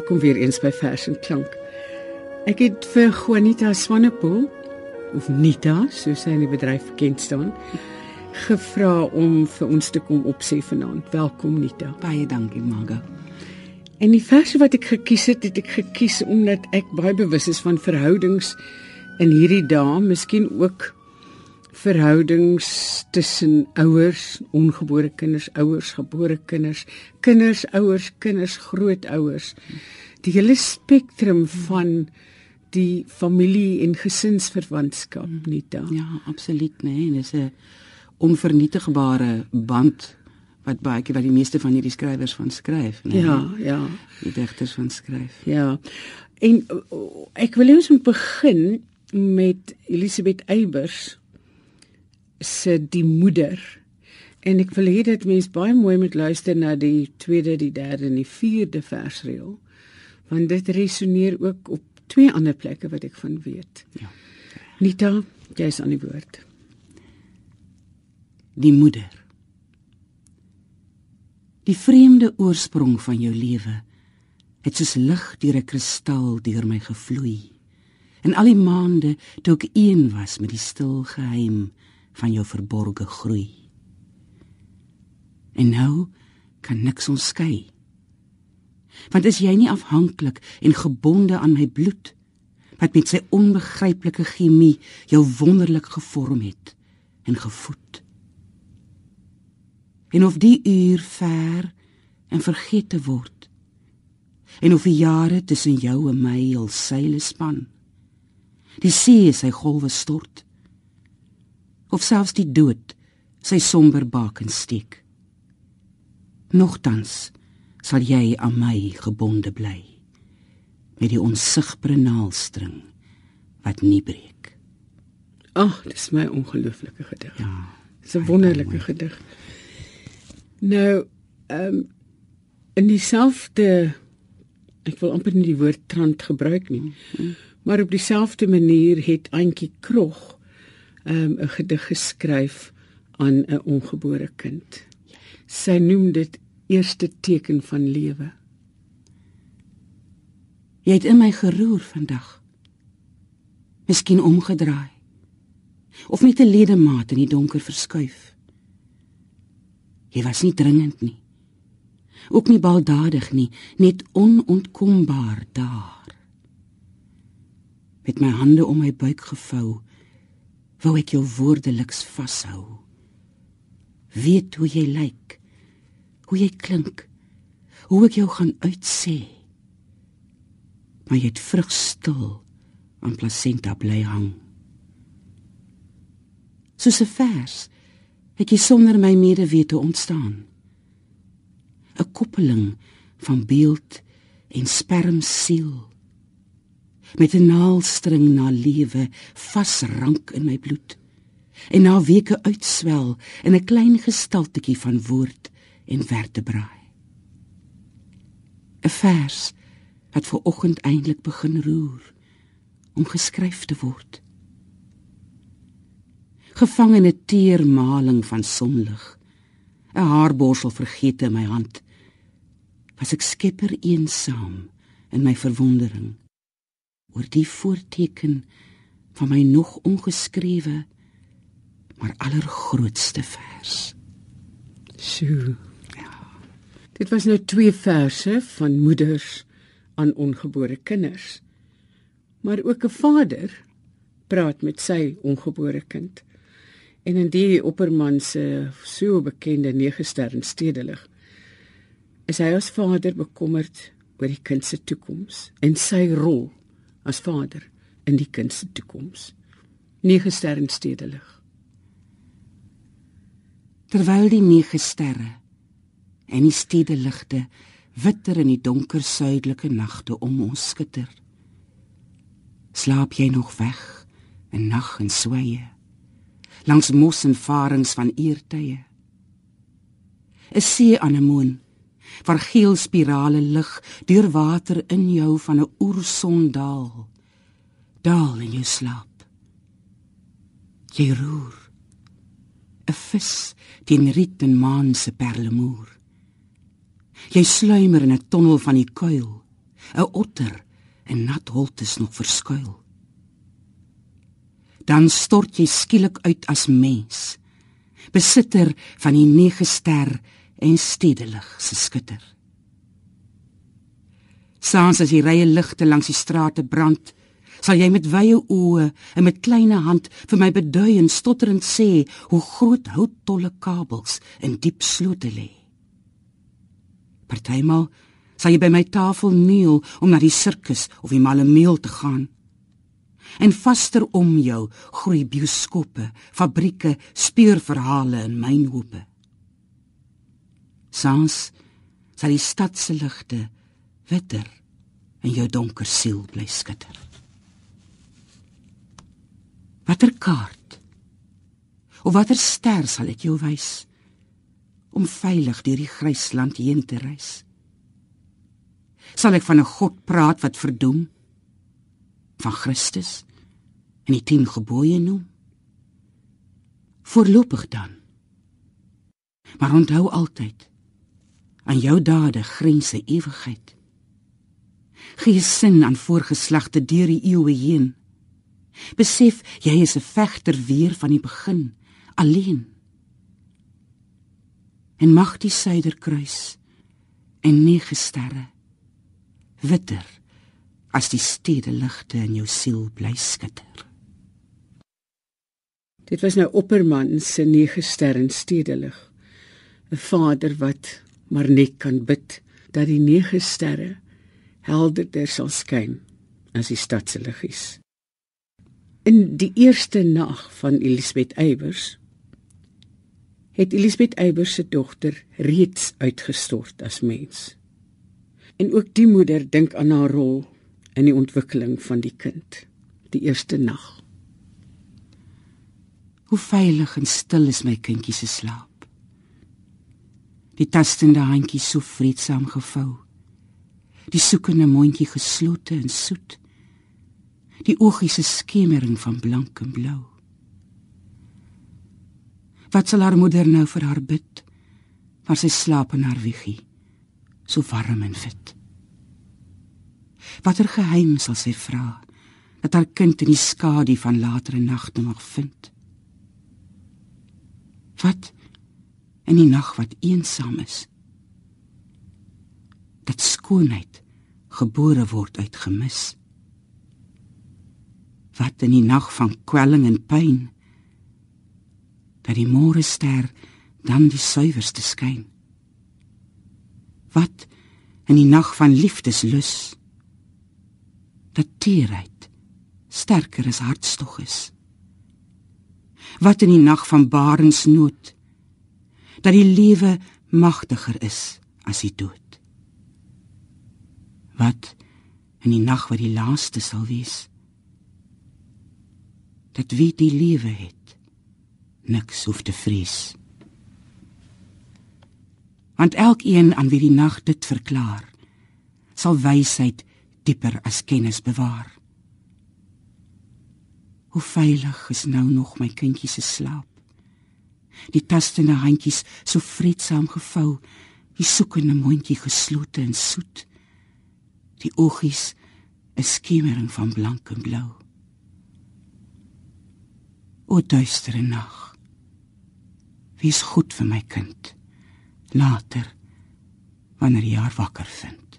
Welkom weer eens by Vers en Klank. Ek het vir Juanita Swanepoel of Nita, soos sy in die bedryf bekend staan, gevra om vir ons te kom opsê vanaand. Welkom Nita. Baie dankie, Maga. En die verse wat ek gekies het, het ek gekies omdat ek baie bewus is van verhoudings in hierdie dae, miskien ook verhoudings tussen ouers, ongebore kinders, ouers, gebore kinders, kinders, ouers, kinders, grootouers. Die hele spektrum van die familie en gesinsverwantskap nie dan. Ja, absoluut, nee, en dis 'n onvernietigbare band wat baie keer wat die meeste van hierdie skrywers van skryf, nee. Ja, ja. Die digters van skryf. Ja. En ek wil eens begin met Elisabeth Eybers se die moeder. En ek wil hê dat mense baie mooi moet luister na die tweede, die derde en die vierde versreël. Want dit resoneer ook op twee ander plekke wat ek van weet. Ja. Nita, jy's aan die woord. Die moeder. Die vreemde oorsprong van jou lewe het soos lig deur 'n kristal deur my gevloei. En al die maande toe ek een was met die stil geheim van jou verborgde groei. En nou kan niks ons skei. Want is jy nie afhanklik en gebonde aan my bloed wat met sy onbegryplike chemie jou wonderlik gevorm het en gevoed. En of die uur ver en vergeet te word. En of die jare tussen jou en my al seile span. Die see sy golwe stort of selfs die dood sy somber baken steek. Nogtans sal jy aan my gebonde bly met die onsigbare naalstring wat nie breek. Ag, dis my ongelooflike gedig. Ja. Dis 'n wonderlike gedig. Nou, ehm um, in dieselfde ek wil amper nie die woord trant gebruik nie. Hmm. Maar op dieselfde manier het Antjie Krog um, 'n gedig geskryf aan 'n ongebore kind. Sy noem dit eerste teken van lewe. Jy het in my geroer vandag. Miskien omgedraai. Of met 'n ledemaat in die donker verskuif. Jy was nie dringend nie. Ook nie baldadig nie, net onontkombaar daar. Met my hande om my buik gevou, wou ek jou woordeliks vashou. Weet hoe jy lyk, hoe jy klink, hoe ek jou gaan uitsê. Maar jy het vrug stil aan plasenta bly hang. Soos 'n vers het jy sonder my medewete ontstaan. 'n koppeling van beeld en spermsiel met 'n naalstring na lewe vasrank in my bloed. En na weke uitswel in 'n klein gestaltetjie van woord en vertebraai 'n vers wat ver oggend eintlik begin roer om geskryf te word. Gevang in 'n teer maling van sonlig. 'n haarborsel vergeet in my hand. Was ek skepper eensaam in my verwondering oor die voorteken van my nog ongeskrewe maar allergrootste vers. Sjoe. Ja. Dit was nou twee verse van moeders aan ongebore kinders. Maar ook 'n vader praat met sy ongebore kind. En in die opperman se so bekende nege sterre stedelig is hy as vader bekommerd oor die kind se toekoms en sy rol as vader in die kind se toekoms. Nege sterre stedelig. Terwyl die nege sterre en die stedeligte witter in die donker suidelike nagte om ons skitter. Slaap jy nog weg in nag en sweye langs mos en farings van eertye? 'n See anemoon waar geel spirale lig deur water in jou van 'n oerson daal. Daal in jou slaap. Jy roer. 'n vis teen riet en maan se perlemoer. Jy sluimer in 'n tonnel van die kuil. 'n otter en nat holtes nog verskuil. Dan stort jy skielik uit as mens, besitter van die nege ster en stedelig se skitter. Saans as die rye ligte langs die strate brand, sal jy met wye oë en met kleine hand vir my bedui en stotterend sê hoe groot houttolle kabels in diep slote lê. Partymal sal jy by my tafel kniel om na die sirkus of die malemeel te gaan. En vaster om jou groei bioskope, fabrieke, speurverhale en mynhope. Sans sal die stad se ligte witter in jou donker siel bly skitter. Watter kaart of watter ster sal ek jou wys om veilig deur die grys land heen te reis? Sal ek van 'n God praat wat verdoem van Christus en die 10 gebooie noem? Voorlopig dan. Maar onthou altyd aan jou dade grense ewigheid gee sin aan voorgeslagte deur die eeue heen. Besef jy is 'n vegter weer van die begin, alleen. En mag die suiderkruis en nege sterre witter as die stede ligte in jou siel bly skitter. Dit was nou Opperman se nege sterre stedelig. 'n Vader wat maar net kan bid dat die nege sterre helderder sal skyn as die stad se liggies. In die eerste nag van Elisabeth Eybers het Elisabeth Eybers se dogter reeds uitgestort as mens. En ook die moeder dink aan haar rol in die ontwikkeling van die kind, die eerste nag. Hoe veilig en stil is my kindjie se slaap. Die tastende handjie so vreedsaam gevou. Die soekende mondjie geslote en soet. Die oogies se skemering van blank en blou. Wat sal haar moeder nou vir haar bid? Waar sy slaap in haar wiegie so warm en fit watter geheim sal sy vra dat haar kind in die skadu van latere nagte mag vind? Wat in die nag wat eensaam is dat skoonheid gebore word uit gemis. Wat in die nag van kwelling en pyn dat die môre ster dan die suiwerste skyn. Wat in die nag van liefdeslus dat teerheid sterker as hartstog is. Wat in die nag van barensnood dat die lewe magtiger is as die dood. Wat in die nag wat die laaste sal wees dat wie die lewe het niks hoef te vrees. Want elkeen aan wie die nag dit verklaar sal wysheid dieper as kennis bewaar. Hoe veilig is nou nog my kindjie se slaap die tastende handjies so vreedsaam gevou die soekende mondjie geslote en soet die oogies 'n skemering van blank en blou. O duistere nag. Wees goed vir my kind. Later wanneer jy haar wakker vind.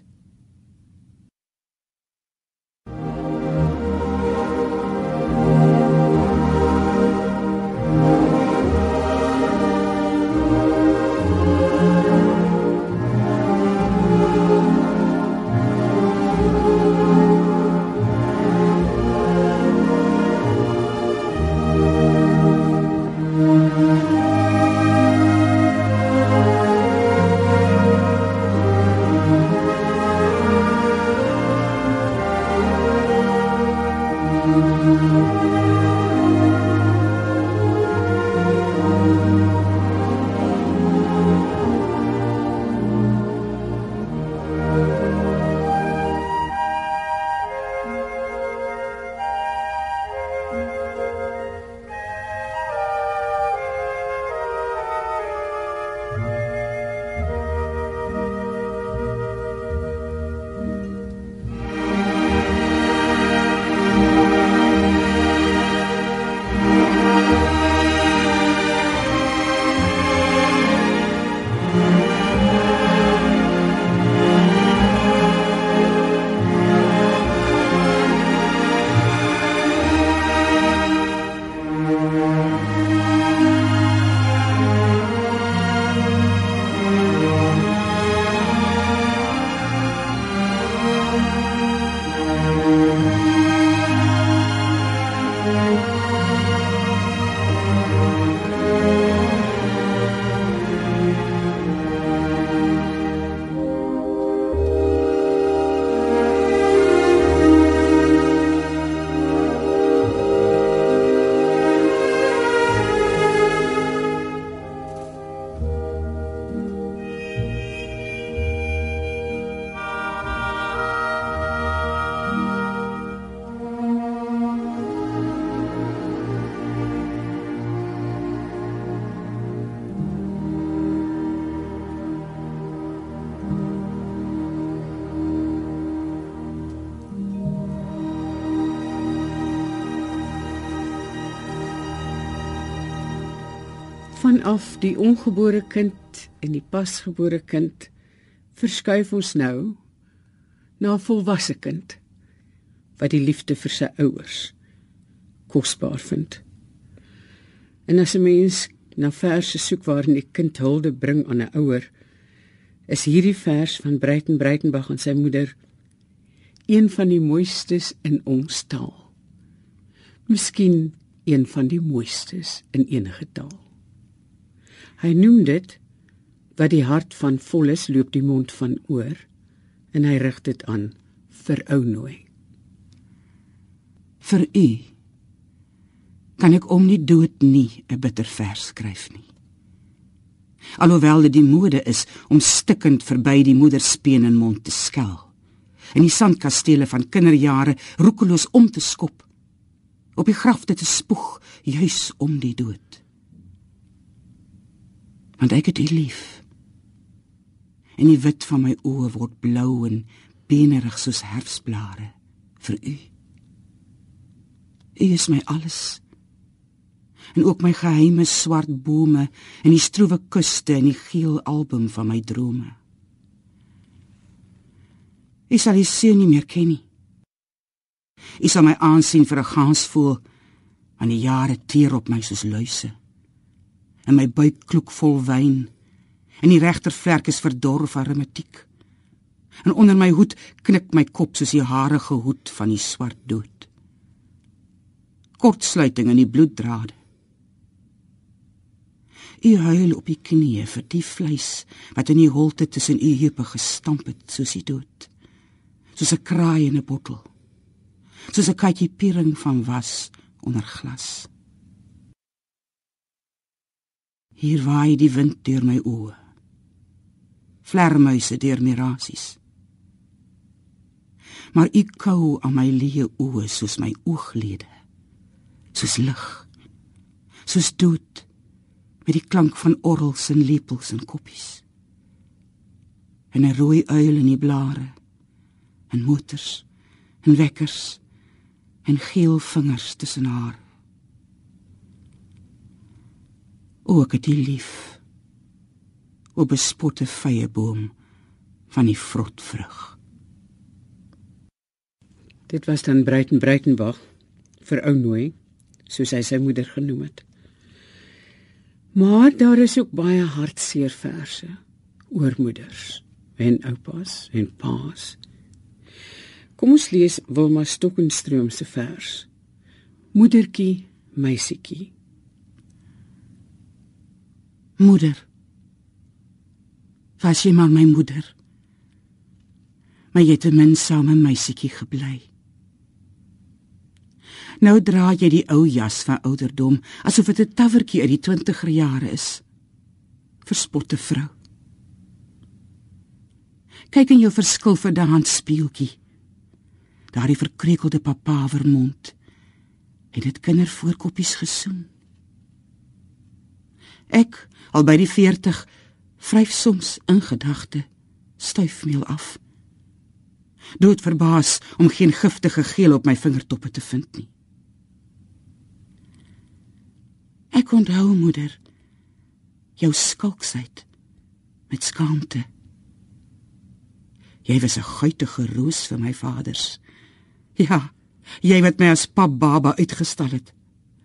Vanaf die ongebore kind en die pasgebore kind verskuif ons nou na 'n volwasse kind wat die liefde vir sy ouers kosbaar vind. En as 'n mens na verse soek waarin die kind hulde bring aan 'n ouer, is hierdie vers van Breiten Breitenberg en sy moeder een van die mooistes in ons taal. Miskien een van die mooistes in enige taal. Hy noem dit wat die hart van vol is, loop die mond van oor en hy rig dit aan vir ou nooi. Vir u kan ek om nie dood nie 'n bitter vers skryf nie. Alhoewel dit die mode is om stikkend verby die moederspeen en mond te skel. In die sandkastele van kinderjare roekeloos om te skop. Op die grafte te spoeg juis om die dood want ek het u lief. En die wit van my oë word blou en benerig soos herfsblare vir u. U is my alles. En ook my geheime swart bome en die stroewe kuste en die geel album van my drome. U sal die see nie meer ken nie. U sal my aansien vir 'n gans voel aan die jare teer op my soos luise en my buik kloek vol wyn. En die regtervlek is verdor van reumatiek en onder my hoed knik my kop soos die harige hoed van die swart dood. Kortsluiting in die bloeddrade. U huil op die knieë vir die vleis wat in die holte tussen u heupe gestamp het soos die dood. Soos 'n kraai in 'n bottel. Soos 'n katjie piering van was onder glas Hier waai die wind deur my oë. Vlermuise deur my rasies. Maar ek kou aan my leë oë soos my ooglede. Soos lig. Soos dood met die klank van orrels en lepels en koppies. En 'n rooi uil in die blare. En motors en wekkers en geel vingers tussen haar. O, ek het u lief. O bespotte vye boom van die vrotvrug. Dit was dan Breiten Breitenbach vir ou nooi, soos hy sy moeder genoem het. Maar daar is ook baie hartseer verse oor moeders en oupas en paas. Kom ons lees Wilma Stokenstroom se vers. Moedertjie, meisietjie. Moeder. Was jy maar my moeder? Maar jy het ten minste saam met my siekie gebly. Nou dra jy die ou jas van ouderdom asof dit 'n tawertjie uit die 20er jare is. Verspotte vrou. Kyk in jou verskil vir die handspieeltjie. Daardie verkreukelde papavermond. Het dit kindervoorkoppies gesoen. Ek, al by die 40, vryf soms in gedagte stuifmeel af. Dood verbaas om geen giftige geel op my vingertoppe te vind nie. Ek onthou moeder jou skalksheid met skaamte. Jy was 'n guitige roos vir my vaders. Ja, jy wat my as pap baba uitgestal het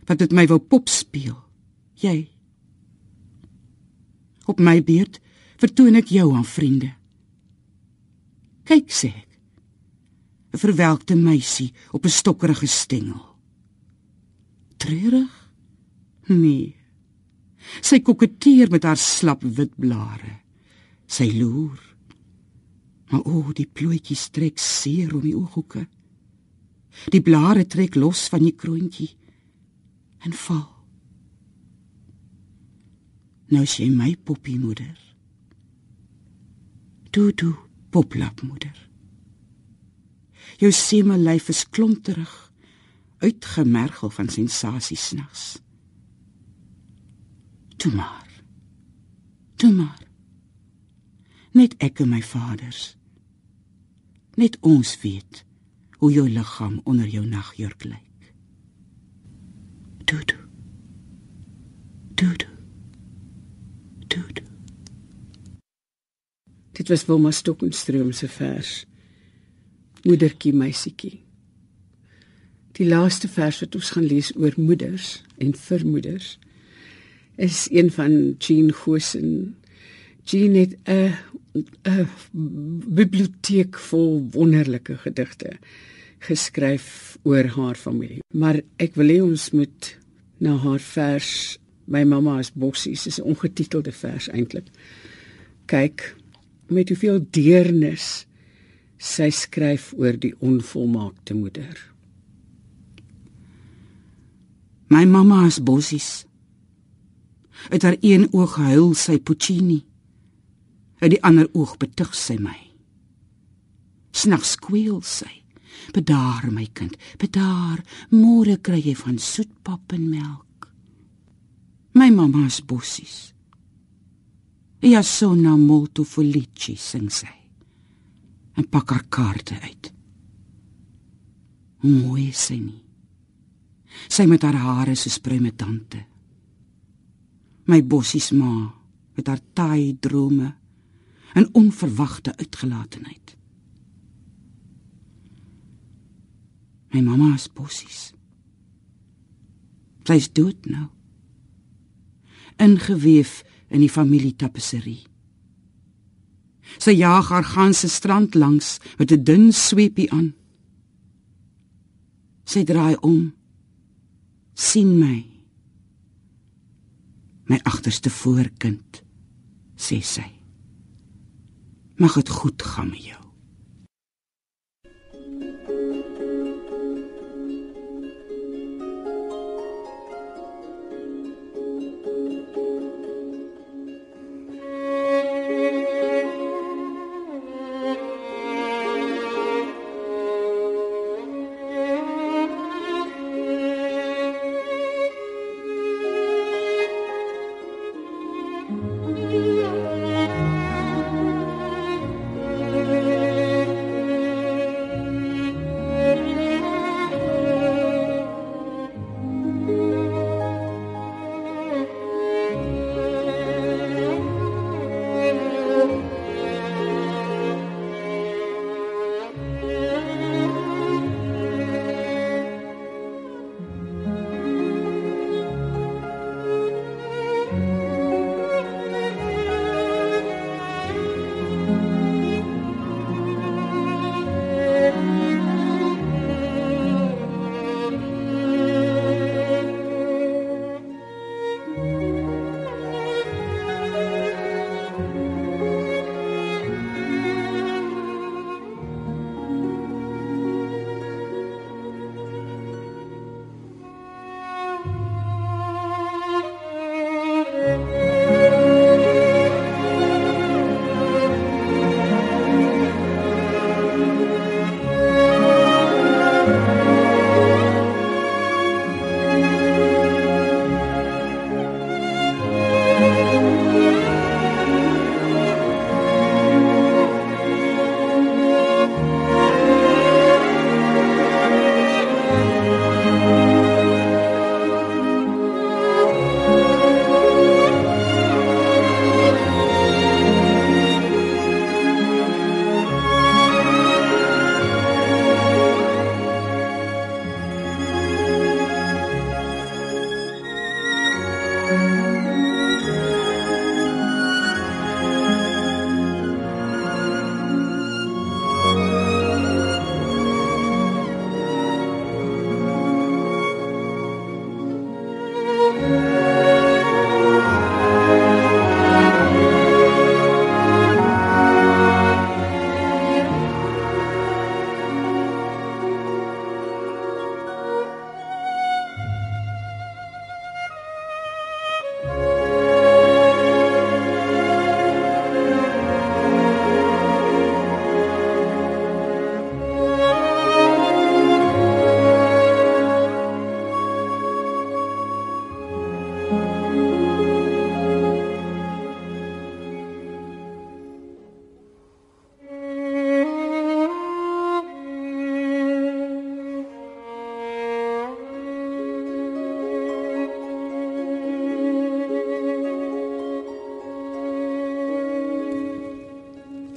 wat met my wou pop speel. Jy. Op my beurt vertoon ek jou aan vriende. Kyk sê ek. 'n Verwelkte meisie op 'n stokkerige stengel. Treurig? Nee. Sy koketteer met haar slap wit blare. Sy loer. Maar o, oh, die plooitjies trek seer om die ooghoeke. Die blare trek los van die kroontjie en val. Nou sien my poppie moeder. Toe toe, poplap moeder. Jou seme lyf is klonterig, uitgemergel van sensasie snags. Toe maar. Toe maar. Net ek en my vaders. Net ons weet hoe jou liggaam onder jou nagjurk lyk. Dood. Dood. Dood. Dit was Wilma Stokenstroom se vers. Moedertjie meisietjie. Die laaste vers wat ons gaan lees oor moeders en vir moeders is een van Jean Gosen. Jean het 'n 'n biblioteek vol wonderlike gedigte geskryf oor haar familie. Maar ek wil hê ons moet na haar vers My mamma is bossies is 'n ongetitelde vers eintlik. Kyk met hoeveel deernis sy skryf oor die onvolmaakte moeder. My mamma is bossies. Uit haar een oog huil sy Puccini uit die ander oog betug sy my. Snags skweel sy. Bedaar my kind, bedaar. Môre kry jy van soetpap en melk. My mamma is bossies. Ja sono molto felici sing sy. En pak haar kaarte uit. Mooi sy nie. Sy met haar hare so sprei met tante. My bossies ma met haar taai drome en onverwagte uitgelatenheid. My mamma is bossies. Sy is dood nou. Ingeweef in die familie tapisserie. Sy jaag haar ganse strand langs met 'n dun sweepie aan. Sy draai om. sien my. My agterste voorkind, sê sy. Mag dit goed gaan met jou.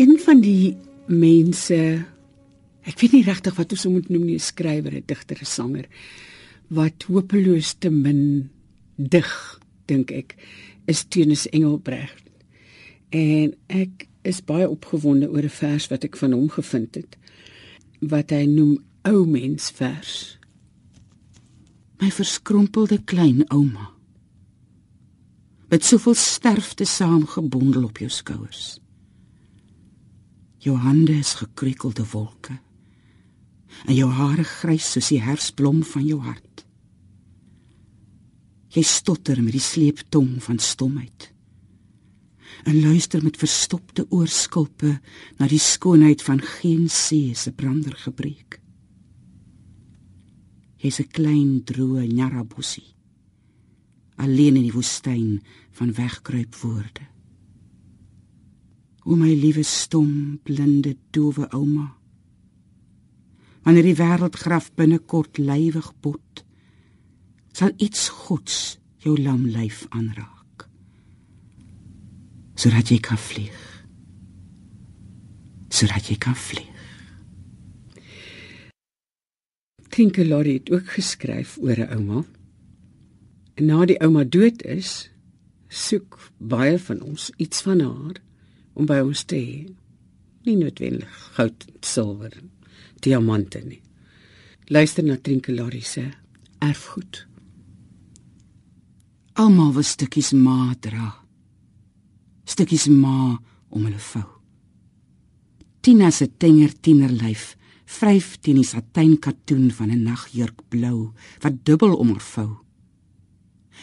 Een van die mense ek weet nie regtig wat ons moet noem nie, 'n skrywer, 'n digter, 'n sanger wat hopeloos te min dig, dink ek, is Teunus Engelbregt. En ek is baie opgewonde oor 'n vers wat ek van hom gevind het wat hy noem ou mens vers. My verskrompelde klein ouma. Met soveel sterfte saamgebondel op jou skouers. Jou hande is gekreukelde wolke. En jou hare grys soos die herfsblom van jou hart. Jy stotter met die sleeptong van stomheid. En luister met verstopte oorskulpe na die skoonheid van geen see se brander gebreek. Jy's 'n klein droë nyarabossie. Alleen in die woestyn van wegkruip woorde. O my liewe stom, blinde, dowe ouma. Wanneer die wêreldgraf binnekort lywig bot, sal iets gods jou lam lyf aanraak. Sodat jy kan vlieg. Sodat jy kan vlieg. Trinkelori het ook geskryf oor 'n ouma. En na die ouma dood is, soek baie van ons iets van haar om by ons te hê. Nie noodwendig goud silwer diamante nie. Luister na Trinkelori se erfgoed. Almal was stukkies ma dra. Stukkies ma om hulle vou. Tina se tenger tienerlyf vryf teen die satynkatoen van 'n nagjurk blou wat dubbel om haar vou.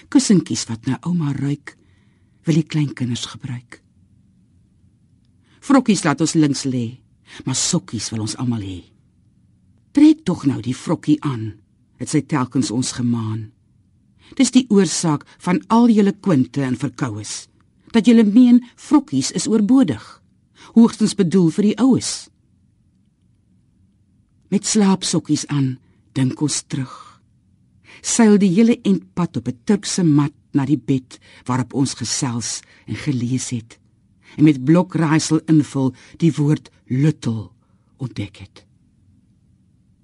Kussentjies wat na ouma ruik, wil die kleinkinders gebruik. Vrokkies laat ons links lê, maar sokkies wil ons almal hê. Trek tog nou die vrokkie aan, het sy telkens ons gemaan. Dis die oorsaak van al julle kwinte en verkoues, dat julle meen vrokkies is oorbodig, hoogstens bedoel vir die oues. Met slaapsokkies aan, dink ons terug. Seil die hele entpad op 'n Turkse mat na die bed waarop ons gesels en gelees het en met blokraaisel invul die woord luttel ontdek het.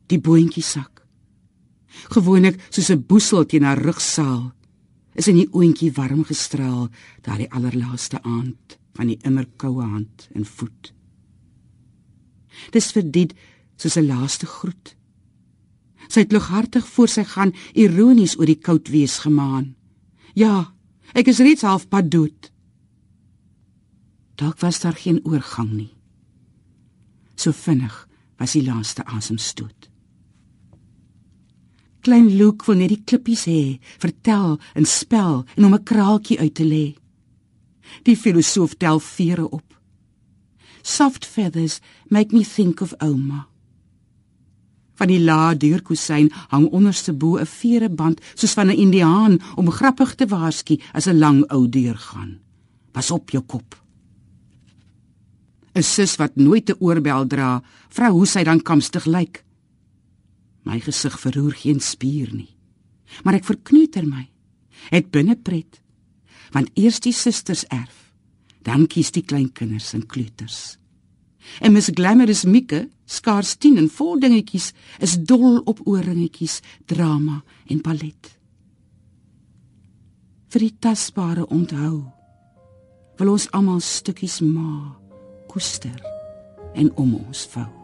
Die boontjie sak. Gewoonlik soos 'n boesel teen haar rugsaal is in die oontjie warm gestraal daardie allerlaaste aand van die immer koue hand en voet. Dis vir dit soos 'n laaste groet. Sy het lughartig voor sy gaan ironies oor die koud wees gemaan. Ja, ek is reeds halfpad dood. Dalk was daar geen oorgang nie. So vinnig was die laaste asemstoot. Klein Luke wil net die klippies hê, vertel en spel en om 'n kraaltjie uit te lê. Die filosoof tel vere op. Soft feathers make me think of Oma. Van die laa deurkusyn hang onderste bo 'n vereband soos van 'n indiaan om grappig te waarsku as 'n lang ou deur gaan. Pas op jou kop. 'n sus wat nooit 'n oorbel dra, vra hoe sy dan kamstig lyk. My gesig verroer geen spier nie. Maar ek verkneuter my. Het binne pret. Want eers die susters erf, dan kies die kleinkinders en kleuters. En Miss Glamorous Mieke, skaars 10 en vol dingetjies, is dol op ooringetjies, drama en ballet. vir die tasbare onthou. Wil ons almal stukkies ma koester en om ons vou.